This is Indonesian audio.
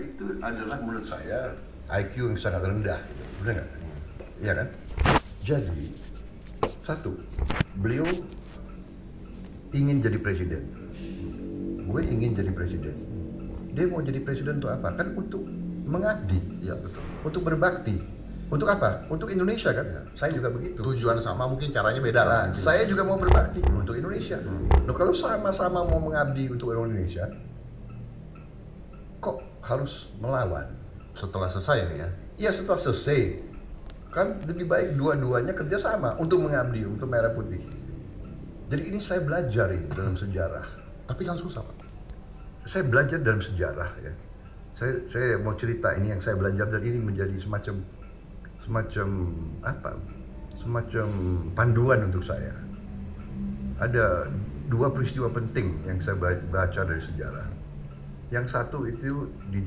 itu adalah menurut saya IQ yang sangat rendah, benar nggak? Iya kan? Jadi satu, beliau ingin jadi presiden. Gue ingin jadi presiden. Dia mau jadi presiden untuk apa? Kan untuk mengabdi, Iya betul. untuk berbakti. Untuk apa? Untuk Indonesia kan? Saya juga begitu. Tujuan sama mungkin caranya beda lah. Nah, saya juga mau berbakti untuk Indonesia. Loh, kalau sama-sama mau mengabdi untuk Indonesia, kok harus melawan? Setelah selesai nih ya. Ya setelah selesai, kan lebih baik dua-duanya kerjasama untuk mengabdi untuk merah putih. Jadi ini saya belajar ini dalam sejarah. Tapi kan susah pak. Saya belajar dalam sejarah ya. Saya saya mau cerita ini yang saya belajar dan ini menjadi semacam semacam apa? Semacam panduan untuk saya. Ada dua peristiwa penting yang saya ba- baca dari sejarah. Yang satu itu di